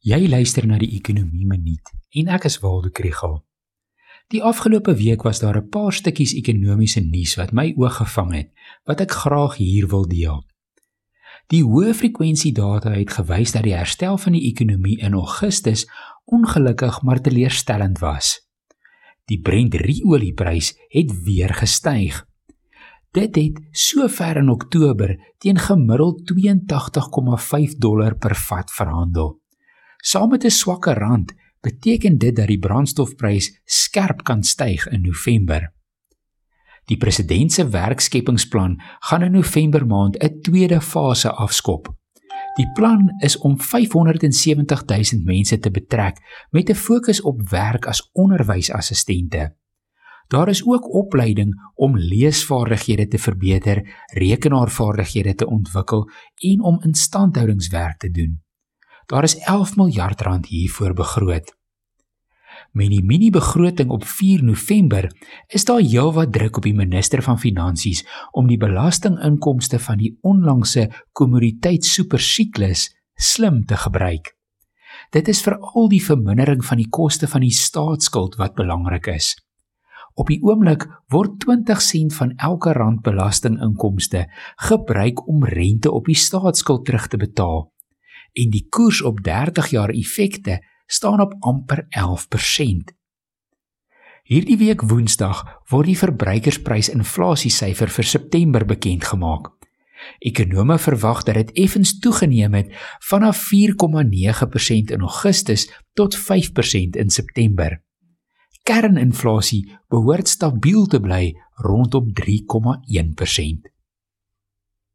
Jy luister na die Ekonomie Minuut en ek is Waldo Krügel. Die afgelope week was daar 'n paar stukkies ekonomiese nuus wat my oog gevang het, wat ek graag hier wil deel. Die hoë frekwensie data het gewys dat die herstel van die ekonomie in Augustus ongelukkig maar teleurstellend was. Die Brent olieprys het weer gestyg. Dit het sover in Oktober teen gemiddeld 82,5 dollar per vat verhandel. Saam met 'n swakker rand beteken dit dat die brandstofprys skerp kan styg in November. Die president se werkskepingsplan gaan in November maand 'n tweede fase afskop. Die plan is om 570 000 mense te betrek met 'n fokus op werk as onderwysassistente. Daar is ook opleiding om leesvaardighede te verbeter, rekenaarvaardighede te ontwikkel en om instandhoudingswerk te doen. Daar is 11 miljard rand hiervoor begroot. Met die mini-begroting op 4 November is daar heelwat druk op die minister van Finansies om die belastinginkomste van die onlangse kommoditeitssupersiklus slim te gebruik. Dit is veral die vermindering van die koste van die staatsskuld wat belangrik is. Op die oomblik word 20 sent van elke rand belastinginkomste gebruik om rente op die staatsskuld terug te betaal en die koers op 30 jaar effekte staan op amper 11%. Hierdie week Woensdag word die verbruikersprysinflasiesyfer vir September bekend gemaak. Ekonome verwag dat dit effens toegeneem het vanaf 4,9% in Augustus tot 5% in September. Kerninflasie behoort stabiel te bly rondom 3,1%.